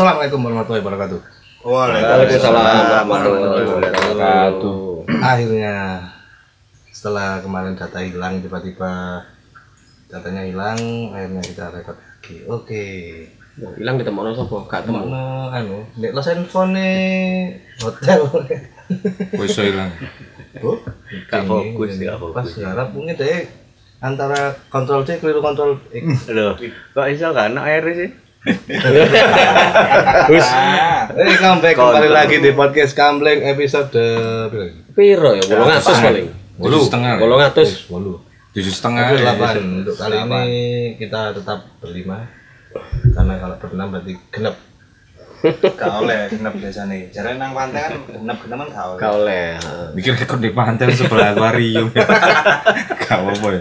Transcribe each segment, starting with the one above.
Assalamualaikum warahmatullahi wabarakatuh. Waalaikumsalam warahmatullahi wabarakatuh. Akhirnya setelah kemarin data hilang tiba-tiba datanya hilang, akhirnya kita rekod lagi. Oke. Hilang ditemono sapa? Gak temu. Temono anu, nek Los handphone hotel. Wis iso ilang. Oh, Gak fokus, gak fokus. Pas garap mungkin deh antara kontrol C keliru kontrol X. Loh, kok iso gak ana air sih? Terus, eh comeback kembali lagi di podcast Kambleng episode? Piro ya? 800 paling. Tujuh setengah. ya? 800. Walu. Tujuh setengah. Tapi ya. delapan untuk kali ini kita tetap berlima karena kalau berenam berarti genep Gak oleh genep biasanya. Jarane nang pantai kan genep-genep kan gak oleh. Gak oleh. Mikir rekod di pantai sebelah akuarium. Gak apa-apa ya.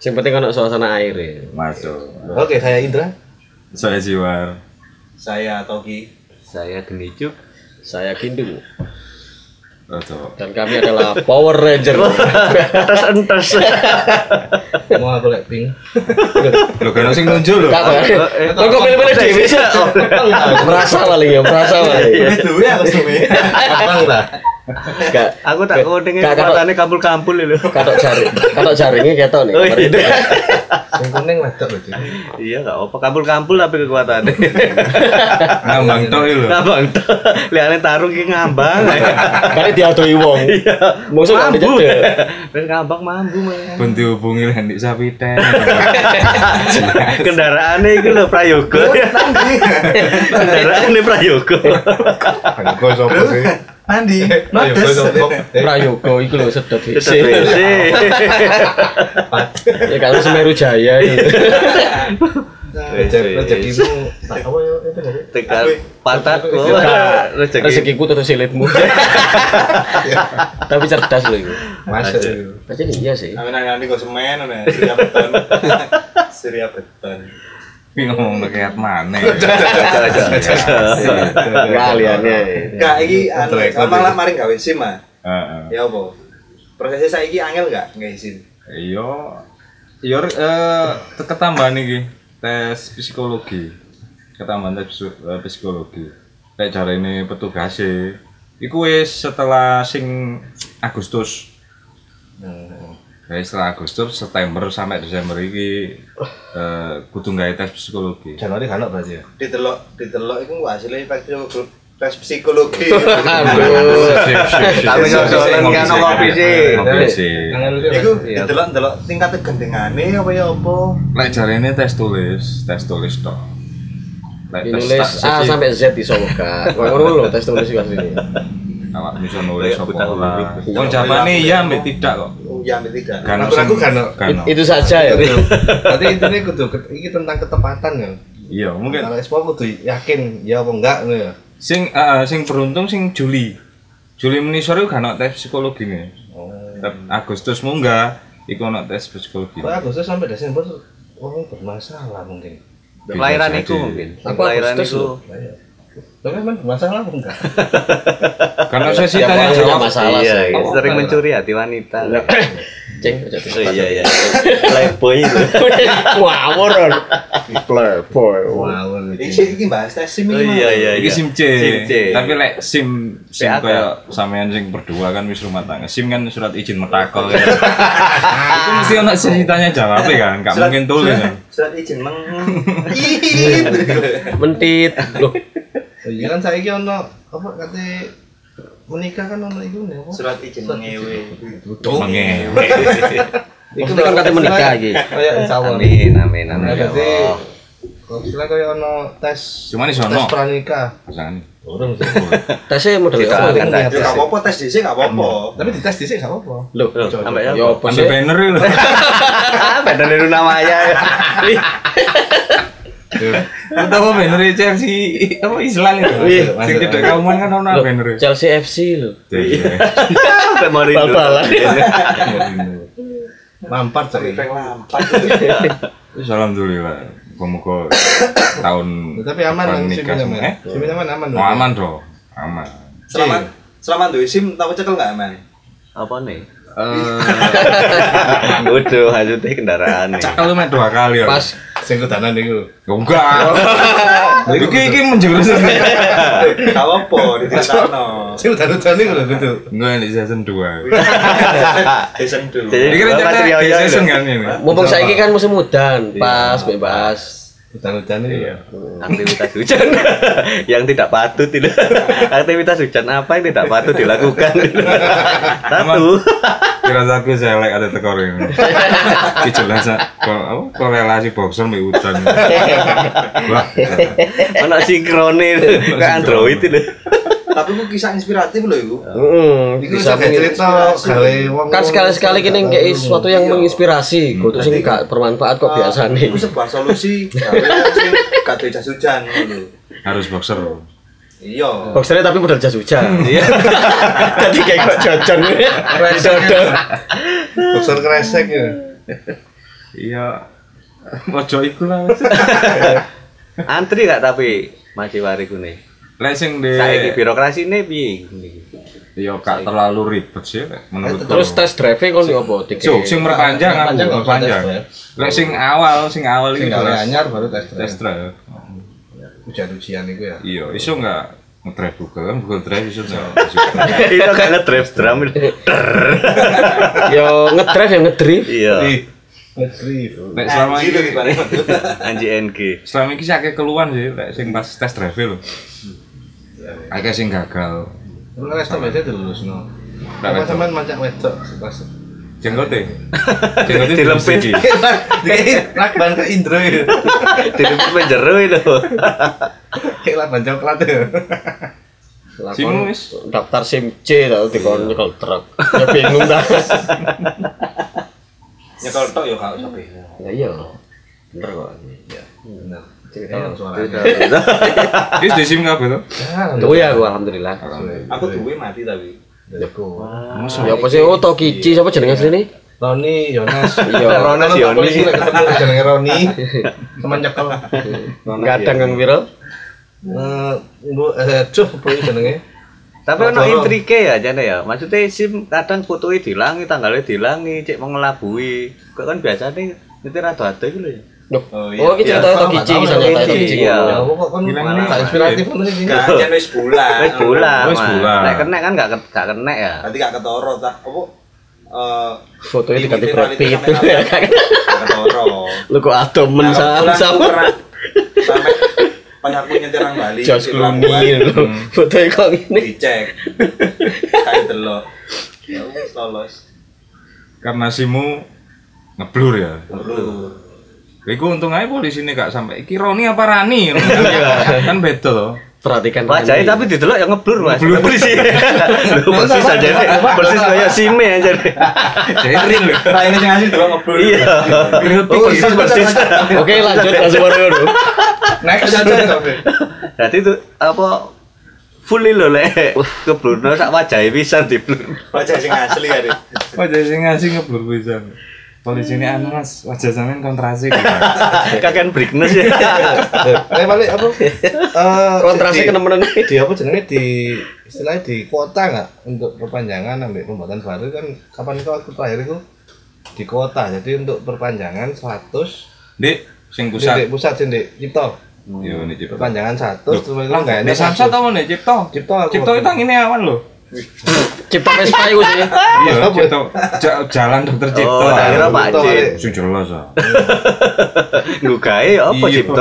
Sing penting ono suasana air ya. Masuk. oke saya Indra Saya Jiwar. Saya Togi. Saya Genicu. Saya Kindu Rodo. dan kami adalah Power Ranger. Entes-entes. mau aku lihat pink Lo kan sing nunjuk apa. Kok kok pilih-pilih dhewe sih? Merasa paling ya, merasa paling. Wis duwe aku suwe. abang lah Gak Aku tak Gak, kalau- kekuatannya kampul-kampul lho. katok jaring. Katok jaringnya ketok nih. Oh, iya. Yang kuning wedok loh Cik. Iya gak apa kampul-kampul tapi kekuatannya. Ngambang tok lho. Ngambang tuh. Liane tarung ki ngambang. Kali diadoi wong. Iya. Musuh gak dicedek. Wis ngambang mambu. Pun dihubungi sapi ten. Kendaraane iki lho prayoga. Kendaraane prayoga. Gue sopo sih Andi. sopo Eh, Prayoga iku lho sedot. WC. Ya kalau Semeru Jaya itu. rezeki rezekimu tak apa ya itu nggak sih? Tekan pantatku. Rezeki. Rezekiku terus silitmu. Tapi cerdas loh itu. masuk Pasti iya sih. Amin nanti kok semen ya. Surya beton. Surya beton. Tapi ngomong kayak mana? Kaliannya. Gak iki anu malah ya. maring gawe SIM ah. Heeh. Ya apa? Prosesnya saiki angel gak nggak SIM? Iya. Iya eh ketambahan iki tes psikologi. Ketambahan tes eh, psikologi. Kayak cara ini petugas Iku wis setelah sing Agustus. Kayak setelah Agustus, September sampai Desember iki eh kudu gawe tes psikologi. Januari kan berarti ya Ditelok ditelok iku hasilnya tes psikologi. Tes psikologi. Aduh. Tapi ngosolan kan ngopi sih. Ngopi sih. Iku delok-delok tingkat kegendengane apa ya apa? Lek jarene tes tulis, tes tulis tok. Lek tak- A sampai Z iso kan. Ngono lho tes tulis iku asline. awak bisa nulis apa lah. huruf. Wong jawabane iya mbek tidak kok. Iya ambil tidak. Kan Aku-aku kan. Itu saja ya. berarti intinya kudu ini tentang ketepatan kan Iya, mungkin kalau ekspor kudu yakin ya apa enggak nih ya sing eh, sing beruntung sing Juli. Juli menisore gak ono tes psikologi nih. oh Agustus munggah iku ono tes psikologi. Kok Agustus sampai Desember orang bermasalah mungkin Kelahiran jadi. mungkin. Aku Kelahiran loh. tapi emang bermasalah apa enggak Karena saya sih Tiap tanya jawab. masalah Iya, sih. iya. sering mencuri hati wanita. Ceng aja Oh iya iya. Playboy itu. Ngawur. Playboy. wow Iki iki bahas tes SIM Oh iya iya. Iki iya. SIM C. Tapi lek SIM SIM kaya sampean sing berdua kan wis rumah tangga. SIM kan surat izin metakol kan. Itu mesti ono ceritanya jawab kan, enggak Surat- mungkin tulis surat- kan. Izin meng. Mentit. Loh, iya kan saya ono apa kata menikah kan ono itu nih apa Surat izin mengewe. Mengewe. Maksudnya kan kata menikah iki. kayak insya Allah Amin amin amin. Ya berarti istilah kayak ono tes Cuman iso tes ono. pranikah Jangan. Urung sih. Tesnya model apa? akan Penting tes. Ya gak apa-apa tes dhisik gak apa-apa. tapi dites di sini gak apa-apa Loh, sampai ya. ya Ambil sih? banner lho. Badan itu namanya. Atau apa banner Chelsea apa Islam itu? Wih, Sing tidak kauman kan ono banner. Chelsea FC loh. Iya. Sampai mau rindu. Bal-balan. mampar cari Peng lampat. Terus alhamdulillah. Muga-muga tahun tapi aman nikah aman Eh? Aman aman Oh, aman dong. Aman. Selamat selamat duwe SIM tahu cekel gak aman? Apa nih? Eh, Udah, maksudnya kendaraan nih. cakal lu dua kali ya. Pas sing kudanan niku Enggak. Iki iki menjurus. Gak apa-apa, diceritakno. Sing udan-udan iku lho gitu. Enggak di season 2. Season 2. Jadi ya, season lho. kan ini. Mumpung saiki kan musim udan, pas bebas. Udan-udan iki. aktivitas hujan. Yang tidak patut tidak aktivitas hujan apa yang tidak patut dilakukan? Satu. Kira-kira selek ada tekor ini. Jelas korelasi boxer mbek hutan. Wah. mana sinkronin ke android itu Tapi ku kisah inspiratif loh iku. Heeh, Iku bisa cerita gawe wong kan sekali-sekali kini kayak sesuatu yang menginspirasi, gue tuh sing gak bermanfaat kok biasa nih. Iku sebuah solusi gawe wong sing gak duwe jas hujan ngono. Harus boxer. Iya. Boxernya tapi model jas hujan. Iya. Jadi kayak kok jajan. Dodo. boxer kresek ya. Iya. Ojo iku lah. Antri gak tapi masih wari nih Lek sing di saiki birokrasi ini piye Iya, gak terlalu ribet sih Lek, menurutku. Terus tes drive kon opo? Tiket. So, sing merpanjang aku, Merpanjang drive. Lek sing awal, sing awal iki gawe jelas anyar baru tes tes drive. drive. Ujian-ujian iku ya. Iya, iso enggak ngedrive Google kan Google Drive iso enggak? itu gak ngedrive drum Yo ngedrive ya ngedrive. iya. Lek selama ini anji NG selama ini sih akeh keluhan sih lek sing pas tes drive lho. Akeh sing gagal. STM aja dilulusno. Nggak Apa wedok. sampean macak wedok pas Jenggote. Jenggote dilempit lakban ke Indro ya. di penjero itu Kayak lakban coklat ya. Simu wis daftar SIM C tau dikon nyekel truk. Ya bingung dah. Nyekel tok ya gak usah bingung. Ya iya. Bener kok. Iya, benar. Cerita suaranya. wis di SIM kabeh to. Tuh ya gua alhamdulillah. Aku duwe mati tapi. Jago. Ya apa sih oh Tokichi siapa jenenge asline? Roni, Yonas, Iya, Ronas, Yoni. lek ketemu jenenge Roni, teman nyekel. Kadang kang piro? Eh, bu, eh, cuh, apa iki jenenge? tapi ono intrike ya jane ya maksudnya sim kadang fotonya dilangi tanggalnya dilangi cek mau ngelabui kok kan biasa nih nyetir ado-ado gitu ya Loh. Oh, iya. Oh, iki cerita Iya, Tokichi tahu. Tokichi. Iya. Ya, aku kok kan ini. tak inspiratif ngono iki. Gak jan wis bulan. wis bulan Wis bulan. nek kena kan gak gak kena ya Nanti gak ketoro tak apa eh Fotonya diganti Brad Pitt. ketoro. Lu kok adomen sama kebetulan sama aku pernah sampai pas aku nyetir nang Bali Josh di Clooney lho. Fotonya kok ini. dicek kayak delok ya wis lolos Karena SIMmu ngeblur ya. perlu Iku untung aja polisi ini gak sampai iki Roni apa Rani? Kan beda loh. Perhatikan wajahnya ini. tapi didelok yang ngeblur mas. Persis Lu persis aja nih. Persis kayak sime aja nih. Jadi nah ini yang ngasih dulu ngobrol iya. Oh, persis persis. Oke, lanjut langsung baru dulu. Next. Aja tapi. jadi itu apa fully lho lek. Keblur sak wajahnya bisa di blur wajah sing asli ya. Wajah sing ngasih ngeblur bisa. Polisi ini anu mas, wajah sampean kontrasi. kakek brightness ya Eh balik apa? Eh Kontrasnya di- kena meneng. Di apa jenenge di istilahnya di kuota nggak untuk perpanjangan ambil pembuatan baru kan kapan itu waktu terakhir itu di kuota jadi untuk perpanjangan 100 Dik, sing di pusat. di pusat sih di Cipto Yo nih Cipto. perpanjangan 100 terus itu nggak Nek Samsat apa nih Cipto? Cipto aku Cipto itu ini awan loh. Cipta Vespa iku sih. Iya, Cipto. Ja- Jalan dokter Cipto. oh tak kira Cipto, Pak Cip Dik. Sing jelas ah. ngugae apa Iya. Cipto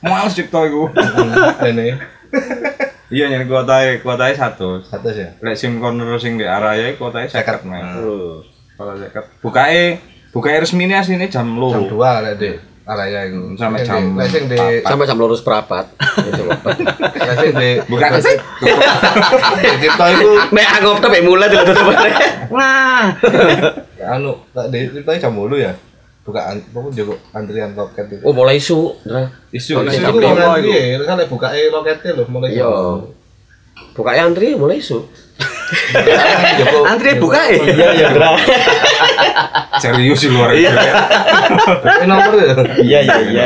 Males Cipto iku. ini Iya nyari kuotae, kuotae 100. satu ya Lek sim corner sing di arah ya kuotae 50 50. men. Oh. Kalau 50. Bukae bukae resmi ini aslinya jam jam loro. 2 lah di araya itu Sampai jam di- lek sing di Sampai jam lurus perapat. Itu. di Bukan di Cipto itu Mek aku tapi mulai tutup. nah anu tak di Cipto jam 10 ya bukaan apa juga antrian loket itu Oh, mulai isu. Nah. Isu isu. Itu ya, kan buka e loketnya loh mulai Iya. Buka antri mulai isu. Antri buka ya Iya iya. Serius di luar Iya. itu. Ini nomor ya. Iya iya iya.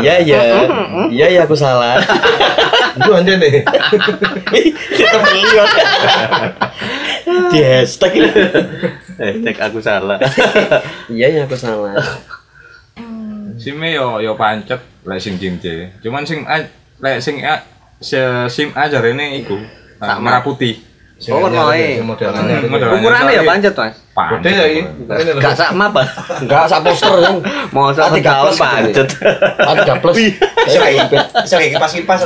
Iya iya. Iya iya aku salah. Itu aja nih. Kita beli kok. Di hashtag ini. eh tek aku salah Iya iya aku salah. SIM-e yo yo pancet lek sing. Cuman sing lek sing SIM A jarene iku eh, Sama. merah putih. Oh, kan mau model. Ukurannya ya pancet, Mas. Gede ya ini. Ini loh. Gak sama apa? Enggak sak poster kan. Mau sama tahun pancet. A3 plus. Iso kayak kipas-kipas.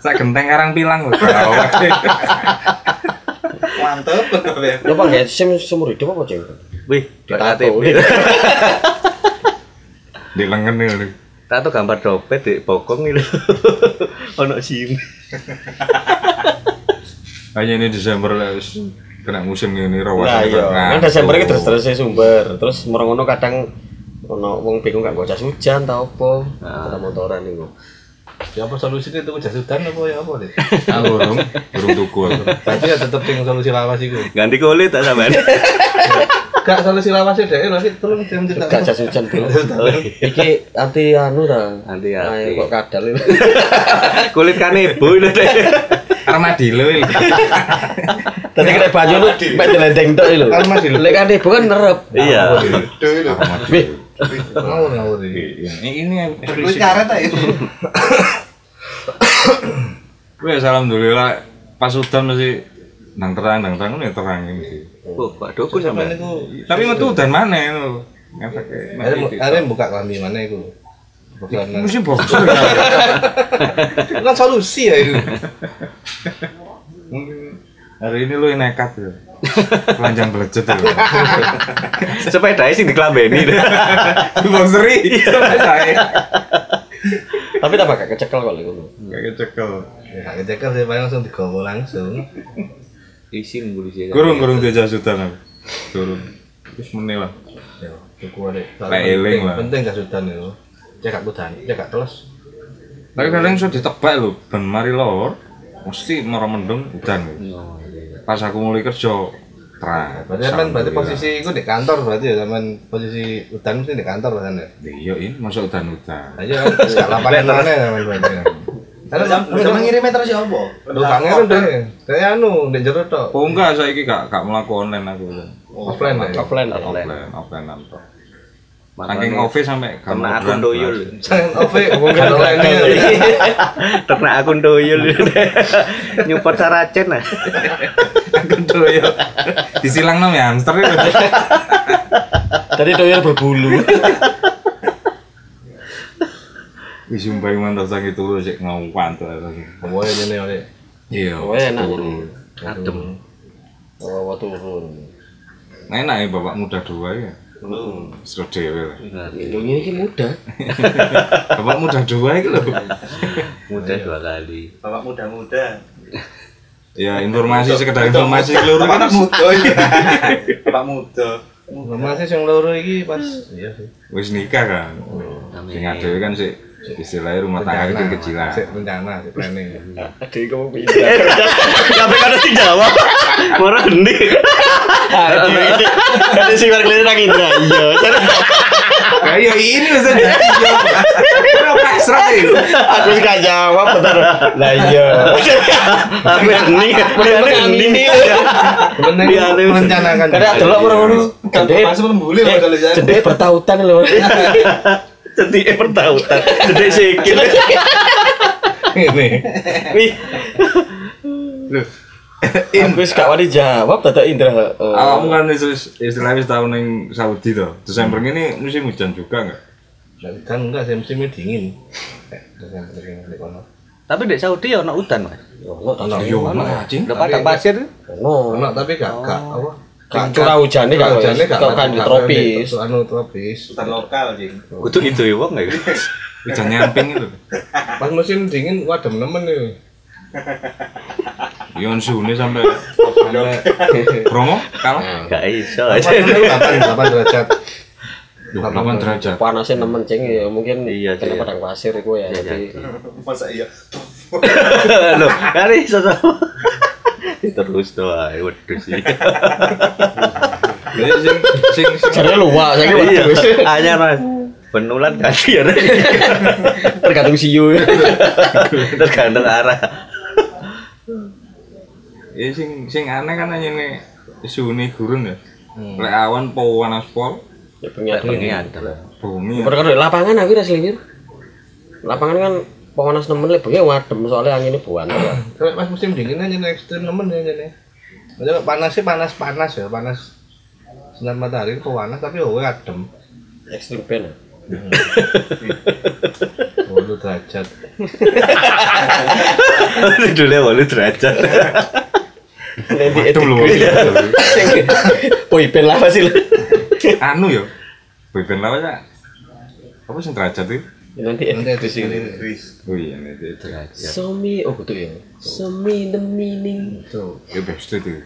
Sak genteng karang pilang lho. Mantep. Lo pakai SIM seumur hidup apa cewek? Wih, Ditato. Di lengan lho. Tato gambar dompet di bokong itu. Ono SIM. Hanya ini Desember lah wis kena musim ini rawan. Nah iya, kan Desember iki terus terus sumber. Terus merong-ngono kadang ono wong bingung gak jas hujan ta opo. Nah. Ada motoran iku. Ya apa solusinya itu jas hutan apa ya apa deh? Ah, burung, burung tuku aku. Berarti ya tetep yang solusi lawas itu. Ganti kulit tak sampean. Gak solusi lawasnya deh, lagi tolong jam tidak. Gak jas hujan bro. Iki anti anu ta. Anti anti. kok kadal itu. Kulit kanebo itu deh. Armadillo ini. Tadi kena baju lu mek delendeng tok lho. Armadillo. Lek kan ibu kan nerep. Iya. Ngawur ngawur ini. Ini ini Wis karet ae. Wes alhamdulillah pas udan mesti nang terang nang terang ini terang ini. Oh, Pak Doku itu. Tapi metu udan mana itu? Ada buka kami mana itu? Mesti boxer ya. Kan solusi ya itu. Mungkin hari ini lu yang nekat ya. Telanjang belejet ya. Sepeda sing diklambeni. Boxeri sama saya. tapi tak bakal kecekel kok lho. Gak kecekel. Ya kecekel sih paling langsung digowo langsung. Isin polisi. Kurung kurung dia jas hutan aku. Kurung. Terus meneh lah. Ya, tuku ada. Lek eling lah. Penting jas hutan itu. Cek gak hutan, cek gak teles. Tapi kadang iso ditebak lho, ben mari lor mesti mara mendung udan. Pas aku mulai kerja terang. Berarti kan berarti posisi itu di kantor berarti ya zaman posisi hutan mesti di kantor kan ya. Iya, ini masuk udan-udan. Aja kan gak lapangan mana berarti. Karena Udah ngirime terus ya? Lu kangen deh. Kayak anu, di jero tok. Oh enggak, saiki gak gak mlaku online aku. Offline deh. Offline. Offline, offline tok. Saking office sampai moderan, akun doyul. Jangan ofe, ngomongin online. Ternak akun doyul. Nyupot saracen lah. Akun doyul. Disilang nom ya hamster itu. Tadi doyel berbulu. Wis sumpah mantap sakit turu sik ngawant. Ngomongin ini oleh. Iya. Oh enak. Adem. Oh, turun. Nah, enak ya bapak muda dua ya. Seru dewe lah. Indomie ini muda. Bapak muda dua itu loh. Muda dua kali. Bapak muda-muda. Ya informasi sekedar informasi keluar kan muda iya. Bapak muda. Masih yang loro iki pas iya sih. wis nikah kan. Sing adewe kan sih istilahnya rumah tangga kecil kecilan. Rencana, sik planning. Ada yang kamu pindah. Kabeh kan sing jawab. Moro hendi. Ada sih warga nang Indra. Iya. Kayak ini bisa jadi. Kenapa pasrah itu? Aku sih gak jawab betul. Lah iya. Tapi hendi. Hendi. Penting Iya, iya. merencanakan. Karena ada lo orang-orang. Gede bertautan loh. Jadi pertautan. Jadi sikil. Ini. Wih. Aku gak wani jawab dadak Indra. eh, Awakmu kan wis- istilahnya wis tahun yang Saudi tuh. Desember ini musim hujan juga enggak? Kan enggak sih musimnya dingin. Eh, Desember ini. Tapi di Saudi ya ono udan, Mas. Ono Ono Yo, padang pasir. ono. Ono tapi gak gak apa? Curah hujannya gak hujannya gak kan di tropis. Anu tropis. Hutan lokal, Jing. Kudu itu ya wong enggak? Hujan nyamping itu. Pas musim dingin waduh nemen nih. Yon sune sampai promo kalah. Gak iso Apa aja. itu 8 8 derajat. 8 derajat. Panasnya nemen ceng ya mungkin Iya, kena iya. padang pasir itu ya. Jadi Masa iya. Loh, kali iso sama. Terus tuh ae wedhus sih. Jadi sing sing sing caranya luwak saya Iya, waduh. anyar Mas. Penulan ganti ya. Tergantung siu. Tergantung arah. ya sing sing aneh kan hanya nih sune gurun ya. Hmm. Lek awan pawan aspal Ya pengen Bengi ada. Bumi. Perkara di lapangan aku ras liwir. Lapangan kan panas nemen lek bengi wadem soalnya anginnya buan. Kalau pas musim dingin aja nih ekstrim nemen ya nih. Maksudnya panas sih panas panas ya panas sinar matahari itu panas tapi oh adem. Ekstrim pen. Waduh derajat. Dulu walu derajat. Nanti Waduh lho. Oh, pen lah pasti. Anu yo. Boyband lawas ya. Apa sing derajat iki? Nanti Nanti di sini. Oh iya, ini derajat. Semi, oh betul ya. Semi the meaning. Tuh. Ya Backstreet itu.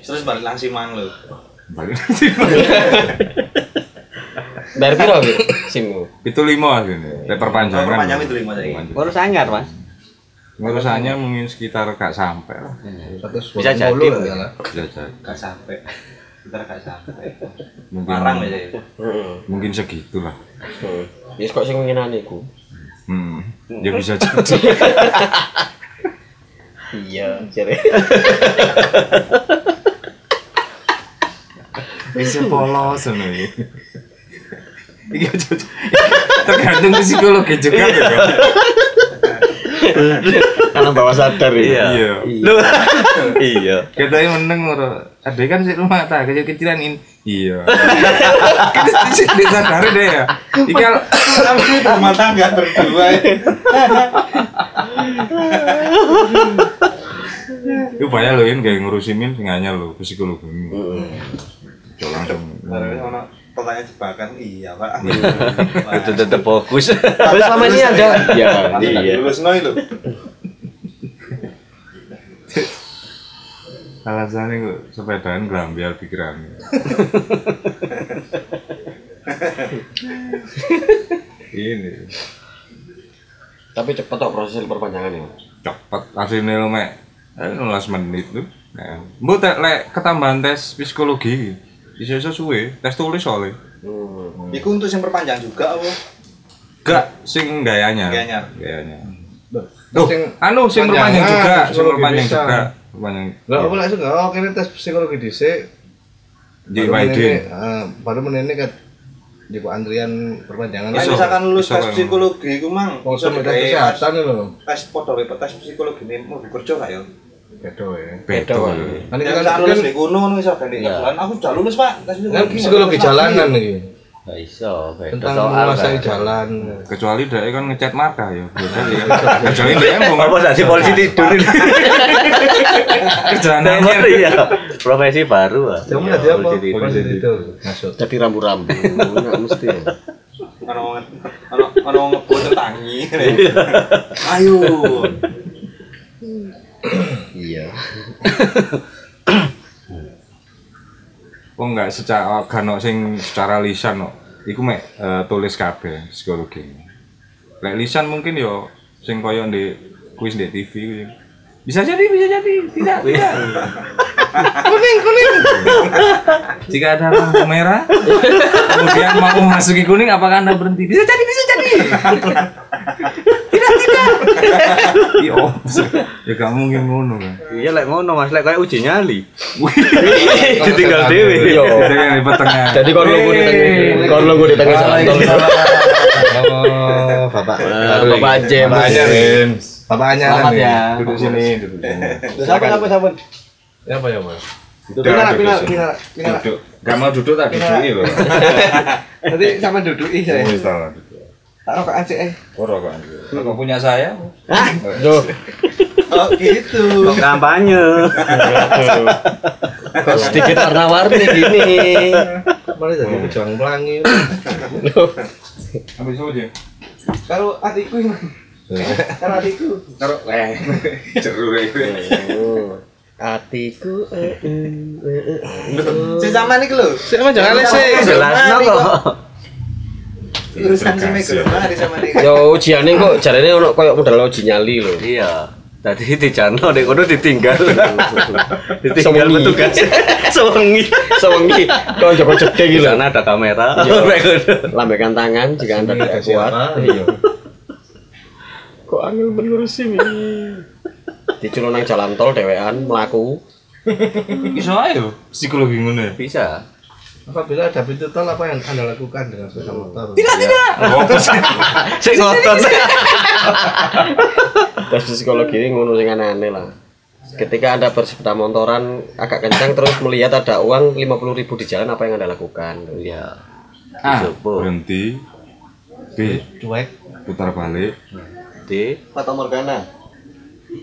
Terus balik nang Simang lho. Balik. Bayar piro simmu? Itu lima aslinya. Lek perpanjangan. Perpanjang itu lima tadi. Baru sangar, Mas. Ngurusannya mungkin sekitar gak sampai lah. Bisa jadi, ya. Bisa jadi. Gak sampai. Kita gak sampai. Mungkin Marang aja ya. Mungkin segitulah. Heeh. Yes kok sing ngenane iku. Hmm. Ya bisa jadi. Iya, jare. Bisa polos ngono iki. Iki tergantung psikologi juga. Karena bawah sadar Iya. Iya. Lu iya. Kita yang meneng ora. Ada kan sih rumah tak kecil-kecilan in. Iya. Kita sih disadari deh ya. Iki al- Rumah tangga berdua. Itu banyak loh ini kayak ngurusin min sing anyar loh psikologi. Coba langsung. Pertanyaan jebakan iya, Pak. Itu tetap fokus. Tapi selama ini ada ya, iya. Lulus noi lho. Alasannya kok sepedaan gelambiar pikirannya. ini Tapi cepet kok proses perpanjangan ya. cepet aslinya lo mek eh, 16 menit tuh. Nah, mbok tek lek ketambahan tes psikologi. Bisa iso suwe, tes tulis soalnya. Hmm. Iku untuk yang perpanjang juga apa? Gak sing gayanya. Gayanya. Gayanya. Tuh, Tuh, anu sing perpanjang juga, sing perpanjang juga. Perpanjang. Enggak apa langsung enggak oh kene tes psikologi dhisik. Di Baru YD. eh, baru menene ke di antrian perpanjangan Lah Iso. misalkan lulus tes psikologi iku mang tes digawe kesehatan lho. tes foto tes psikologi ini mau kerja gak ya? Beda ya. Beda. Kan ini Yang kan bisa lulus di kuno nih iso ganti Iya. bulan aku udah lulus Pak kan psikologi jalanan iki. Gak iso, Tentang soal. menguasai jalan. Kecuali dia kan ngecat marka ya. Kecuali dia mau Apa jadi polisi tidur ini? kerjaan iya. Profesi baru ah. Kamu Iya, tadi apa? polisi tidur. Jadi rambu-rambu. Mesti. ya. ono ono ono ngebut tangi. Ayo. Iya. Oh enggak secara kan sing secara lisan no. Iku mek eh, tulis kabeh psikologi. Lek lisan mungkin yo sing koyo di kuis di TV ku sing, Bisa jadi, bisa jadi, tidak, tidak. kuning, kuning. Jika ada lampu merah, kemudian mau memasuki kuning, apakah anda berhenti? Bisa jadi, bisa jadi. Iya, ya gak mungkin ngono kan. Iya lek ngono Mas, lek kayak uji nyali. Ditinggal dhewe. Iya. Jadi yang di tengah. Jadi kalau lu di tengah, kalau lu di tengah jalan tol. Oh, Bapak. Eh, Bapak Jem. Bapak. Bapak ya. Duduk sini, duduk sini. Siapa siapa siapa? Ya apa ya, Mas? Duduk, Pinara duduk pinara sini. pinara pinara. Duduk. Gak mau duduk tak duduki loh. Nanti sama duduki saya. Tak rokokan sih eh. Oh, rokok. Rokok punya saya. Duh, Oh gitu. Kampanye. kok sedikit warna-warni gini. Malah jadi pejuang pelangi. Ambil saja. Karo adikku ini. Karo adikku. Taruh. Eh. Jeru. Hatiku eh, eh, eh, eh. Si sama nih lho. Sik Mas jangan lesik. Jelas kok. Urusan si Mega mari sama nih. Yo ujiane kok jarene ono koyo modal uji nyali lho. Iya. Tadi dijarno nek kono ditinggal. ditinggal Sewengi. petugas. Sewengi. Sewengi kok joko Di iki lho. sana ada kamera. Iya. Nek. Lambaikan tangan jika Anda tidak kuat. Iya. Kok angel bener sih ini? Diculun nang jalan tol dhewean mlaku. Iso ayo psikologi ngono ya. Bisa. Apabila ada pintu tol apa yang anda lakukan dengan sepeda motor? Oh, Sik ngotot. tes psikologi ini ngono sing aneh-aneh lah ketika anda bersepeda motoran agak kencang terus melihat ada uang 50.000 ribu di jalan apa yang anda lakukan Iya. A. Sopo? Berhenti. B. Cuek. Putar balik. D. Fata Morgana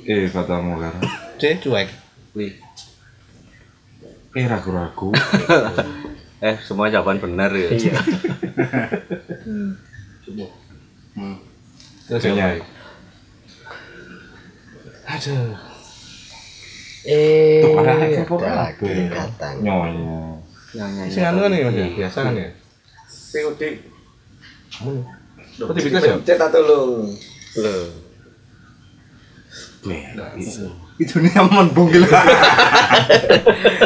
E. Fata Morgana. C. Cuek. Wih. E. Ragu-ragu. Eh, semua jawaban benar ya. iya? Nyai. Aduh. eh Tuh, ada datang Nyonya. Sing anu kan nih Mas ya? Biasa kan ya? PUD Oh, tipitas ya? cetak tolong loh Itu nih aman bungkil.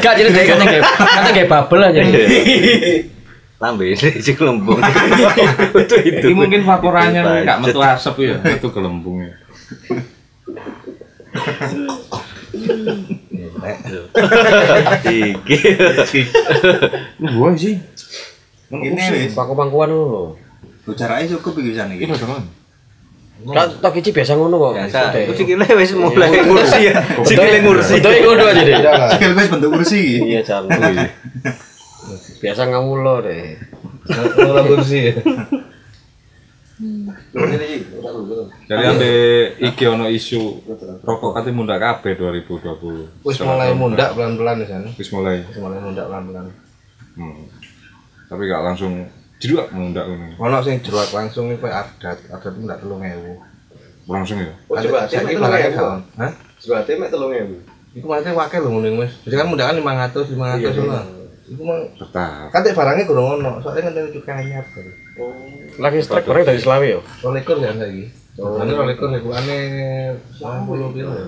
Gak jadi dia katanya kayak katanya kayak bubble aja. Lambe ini sing lembung. Itu itu. Ini mungkin vaporannya nggak metu asap ya, metu gelembungnya. Iki. Gua sih. Ini pangku-pangkuan lo Bocarake cukup iki jan iki. Ini teman. Kan tok iki biasa ngono kok Biasa. Itu sikile wis mulai ngursi ya. Sikile ngursi. Betul ngono aja deh Iya lah. Sikil wis bentuk kursi iki. iya jalan biasa ngawulo deh Ngelola kursi ya. Jadi ambe iki ono isu rokok kate mundak kabeh 2020. Wis mulai mundak pelan-pelan sana. Wis mulai. Wis mulai mundak pelan-pelan. Hmm. Tapi gak langsung jeduk mundak ngono. Ono sing jeruat langsung iki koyo adat, adat mundak 3000. Langsung ya. Oh, jeruat saiki barangnya 3.000. gak. Hah? Berarti mek telung ewu. Iku maksudnya wakil lho ngono Mas. Jadi kan mundak kan 500 500 ngono. Iku mah Tetap. kan tek barangnya kurang ono, soalnya kan cukup anyar. Lagi strike bareng dari Selawi yo. Rolekur kan saiki. Oh, ini rolekur niku ane 90 piro ya.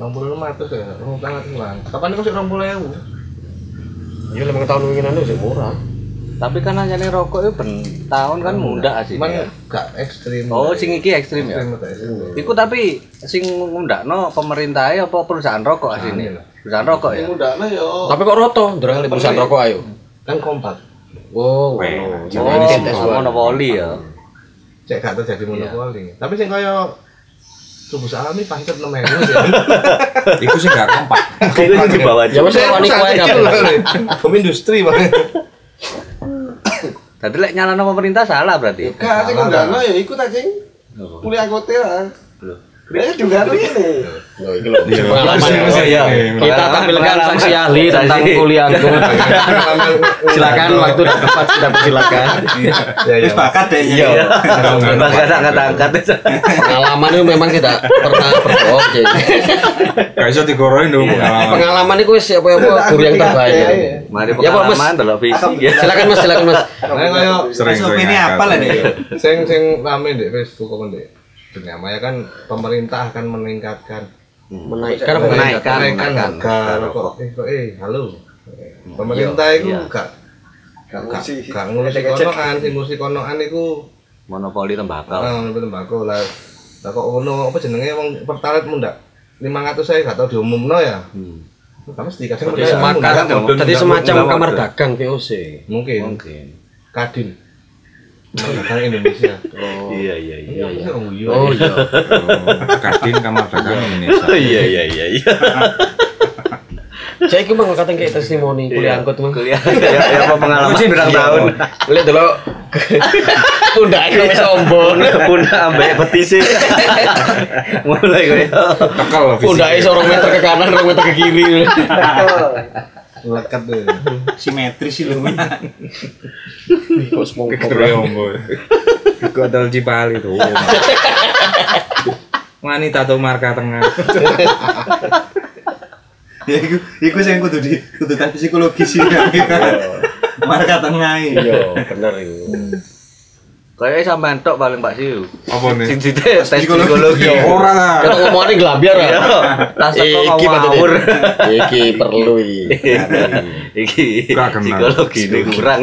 60 500 ya, rong tangan hilang. Kapan iku sik 20.000? Iya lemang tahun winginan itu sih murah. Tapi kan hanya rokok itu ben tahun kan muda sih. Cuman gak ekstrim. Oh, sing iki ekstrim ya. Iku tapi sing ngundakno pemerintah apa perusahaan rokok asine? Perusahaan rokok ya. Tapi kok roto, ndelok perusahaan rokok ayo. Kan kompak. Oh, Weh, ngono. Oh, Oh, monopoli ya. Cek gak terjadi monopoli. Tapi sing kaya tubuh alami pahit 6 ewu sih. Iku sih gak kompak. Itu di bawah Ya wis kabeh. lah. Bom industri Pak. Tadi lek nyalano pemerintah salah berarti. Gak sing ndano ya ikut aja. Kuliah kote lah. Kuliahnya juga ini. Loh, iki lho. Iya, Pengalaman. masih- masih- iya. ini, Kita tampilkan saksi ahli tentang kuliah Silakan waktu dan tempat sudah silakan. Ya ya. bakat deh. Iya. Mas ada angkat-angkat. Pengalaman itu memang tidak pernah berbohong. jadi. Gak iso digoroin dong pengalaman. Pengalaman itu wis apa apa guru yang terbaik. ya. Mari Ya, pengalaman ya. Silakan Mas, silakan Mas. Sering ngangkat. apa lah nih? sing sing rame di Facebook kok dunia maya kan pemerintah akan meningkatkan Menaikkan apa Menaikkan, menaikkan menaikkan harga rokok. Eh kok eh halo. Pemerintah Iya, itu iya. gak gak gak ngurusi konoan, sing ngurusi konoan iku Monopoli tembakau. ah ngono tembakau lah. Lah kok ngono apa jenenge wong pertalite mundak 500 saya gak tau diumumno ya. Hmm. Kan mesti kadang semacam, jadi semacam kamar dagang VOC. Mungkin Mungkin. Kadin. Kamar dagang Indonesia. Iya iya iya. Iya, oh iya. Oh iya. Oh, Kadin kamar dagang Indonesia. Iya iya iya iya. Saya itu mau kata kayak testimoni kuliah angkut mah. Kuliah ya ya apa pengalaman berapa tahun. Lihat dulu. Udah ini wis sombong. Punah ambek betise. Mulai kowe. Tekel ini seorang meter ke kanan, orang meter ke kiri. Lekat deh. Simetris sih lu. Kok semua Krombo. Iku adal Cipali tuh. Wanita tuh marka tengah. Ya iku iku sing kudu di kudu tes psikologi sih. Marka tengah. Iya, bener itu. Kayak sampean tok paling Pak Siu. Apa nih? Sing tes psikologi. Orang ah. Kita ngomongin gelambiar ya. Iya, tas teko Iki ngawur. ngawur. Iki perlu iki. Iki psikologi ini kurang.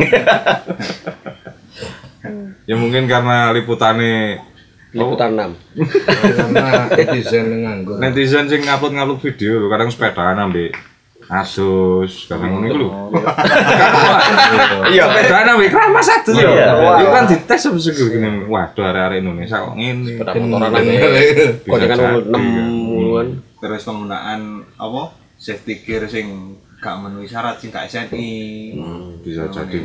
Ya mungkin karena liputannya Liputan 6. Karena netizen yang nganggur. netizen sing ngupload ngupload video kadang sepedaan ambek Asus, ngono iku lho. Iya. Sepedaan wih keramas satu Iya. ya. Itu kan dites sama sih gini. Waduh, area-area Indonesia kok ngene. Sepeda motoran jadi, enam kan. muluan. terus penggunaan apa safety gear sing gak memenuhi syarat sing gak SNI Bisa jadi.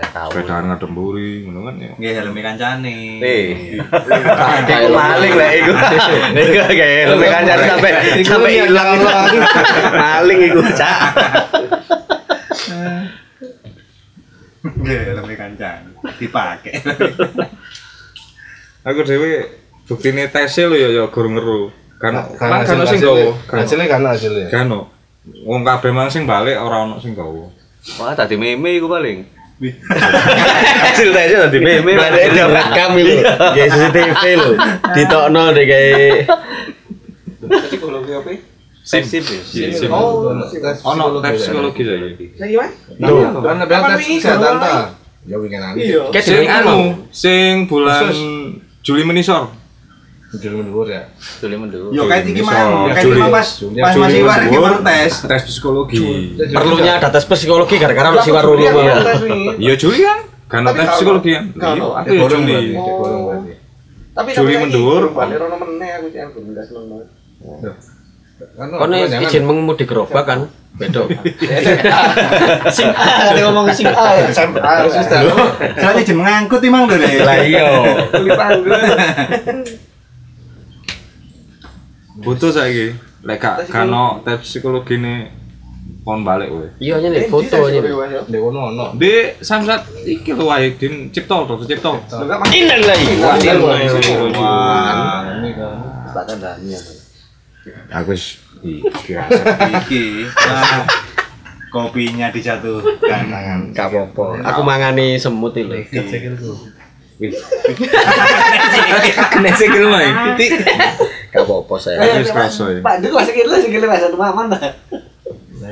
Tahu. Sepedaan ngadem buri, ngono kan ya. nggih helme kancane Eh. Iku maling lah iku. Iku kayak lu kan cari sampai sampai hilang itu. Maling iku, Cak. nggih helme kancane dipakai Aku dhewe buktine tese lho ya ya gurung ngeru. Kan Karena kan kan sing. Kan hasilnya kan hasilnya kan. Wong kabeh mang sing balik ora ono sing gawa. Wah, tadi meme iku paling. Hasil tadi tadi meme. Ada ada rekam itu. Kayak CCTV lho. Ditokno deh kayak Psikologi apa? Sip. Sim. Sim. oh tes Ono tes psikologi psikologi saiki. Tuh, kan tes kesehatan ta. Ya wingi nang. Iya. kayak anu, sing bulan Juli menisor. Jujur mendur ya. Dulu mendulu. yo kayak iki mau kayak iki Juli. pas Juli. pas Juli masih war iki mendur. tes Tes psikologi. perlunya ada tes psikologi gara-gara masih waru lu. Iya Juli kan? Kan tes psikologi kan? Iya, aku ya Gorong Juli. cek berarti. Juli mendur. Kan Kono jangan- izin mengemudi gerobak kan? Beda. Sing A, ngomong sing A. harus sudah. soalnya jem ngangkut emang lho Lah iya. Butuh saiki. Lek gak kano tes psikologi ini kon balik kowe. Iya nih foto aja. Di kono ono. Di samsat iki lho wae din cipto to cipto. Inan lagi. Wah, ini kan. Aku wis iki iki nah, kopinya dijatuhkan tangan Gak apa-apa. Aku mangani semut. Kena sikil. Titik. Gak apa-apa saya. Aku wis kroso ya. Pak, dulu masih kira sikile Mas anu maman ta.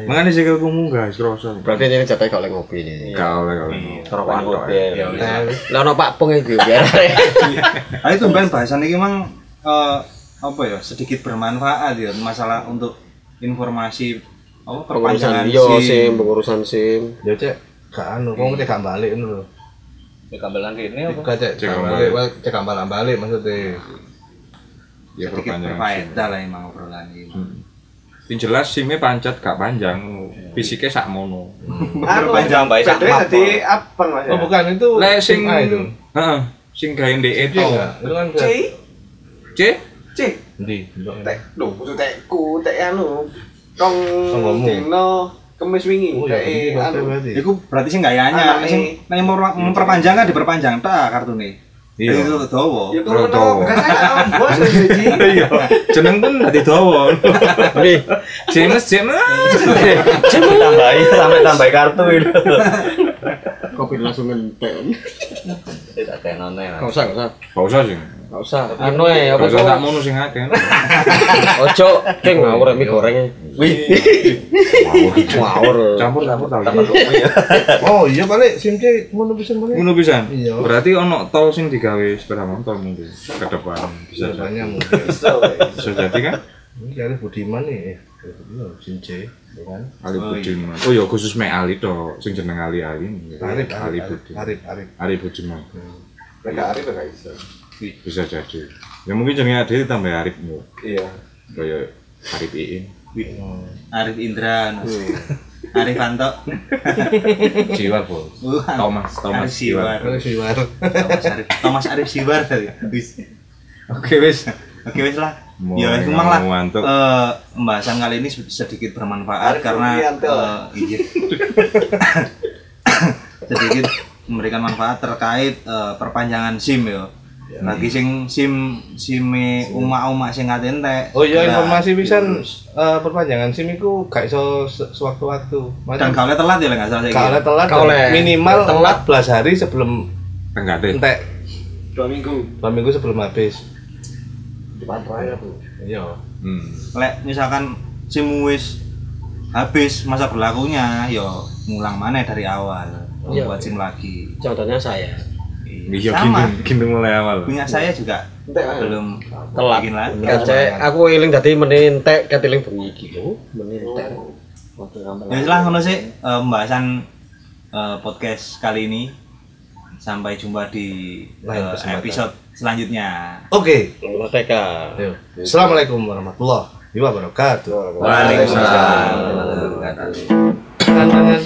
Mangane sikilku munggah wis kroso. Berarti ini jatuh kalau ngopi nih. Gak oleh gak oleh. Kerokokan kok. Ya, Lah ono Pak Pung iki biar. Ayo tuh ben bahasan ini emang eh, apa ya sedikit bermanfaat ya masalah untuk informasi apa perpanjangan Pengurusan yo SIM. Pengurusan SIM. Ya cek gak anu, kok cek gak balik ngono lho. Ya kambelan kene apa? Cek Cek wah, cek gak balik balik maksudnya. Ya sedikit perpanjangan. berfaedah lah emang obrolan ini Sing jelas SIM-e pancet gak panjang, fisiknya sak mono. Perpanjang bae sak baterai tadi apa mas Oh bukan itu. Lek sing A itu. heeh, sing gawe ndek Iya itu. kan C C C Ndi? tek lho kudu tekku tek anu Sanggomu. dino kemis wingi Oh ya, tek ini anu. Iku berarti sing gak anyar, sing nek mau memperpanjang kan diperpanjang ta kartune. Iya. Itu dawa. Ya Ora dawa. bos jadi. Iya. Jeneng pun dadi dawa. Nih, James James. Tambahin sampai tambah kartu itu. kopi langsung ngentek. Tidak tenone. Gak usah, gak usah. Gak usah sih. Gak usah. Anu ya, apa Gak usah kok? sak mono sing akeh. Ojo, keng ngawur mie gorengnya. Wih. Ngawur. Campur campur tau. Oh iya balik SIM C ngono bisa balik. Ngono pisan. Iya. Berarti ono tol sing digawe sepeda motor mungkin ke depan bisa jadi. Biasanya mungkin. Bisa jadi kan? Ini kali Budiman nih. Eh, iya C, ya kan? Ali Budiman. Oh ya khusus mek Ali to, sing jeneng Ali Ali. Arif, Ali Arif, Budiman. Arif, Arif. Ali Budiman. Mereka Arif ya bisa. Bisa jadi. Ya mungkin jenenge Ade ditambah Arif yo. Iya. Kaya Arif Iin. Arif Indra, anu. Arif Anto. Jiwa bos. Uh, Thomas, Thomas Arif Siwar. Kalau Siwar. Thomas Arif, Thomas Arif Siwar tadi. Oke wis. Oke wis lah. Mau Ya memang lah. eh, pembahasan kali ini sedikit bermanfaat karena eh, iya. sedikit memberikan manfaat terkait eh, perpanjangan SIM ya. Bagi sing SIM SIM umak-umak sing ngate entek. Oh iya informasi pisan eh, perpanjangan SIM iku gak iso se- sewaktu-waktu. dan kalau telat ya lah nggak salah telat Gak oleh. minimal Telat. 14 hari sebelum Enggak deh. entek Dua minggu. dua minggu sebelum habis. Depan raya bu. Iya. Hmm. lek misalkan SIM wis habis masa berlakunya yo ngulang mana dari awal Iya. buat SIM lagi Contohnya saya. Iya Sama. gintung, gintung mulai awal. punya saya juga belum Telat. Kace aku eling dadi menentek katiling bengi iki lho, menentek. ya lah ngono sih eh, pembahasan eh, podcast kali ini sampai jumpa di kesempatan. episode selanjutnya Oke. Yuk. Assalamualaikum warahmatullahi wabarakatuh. Waalaikumsalam Tangan tangan.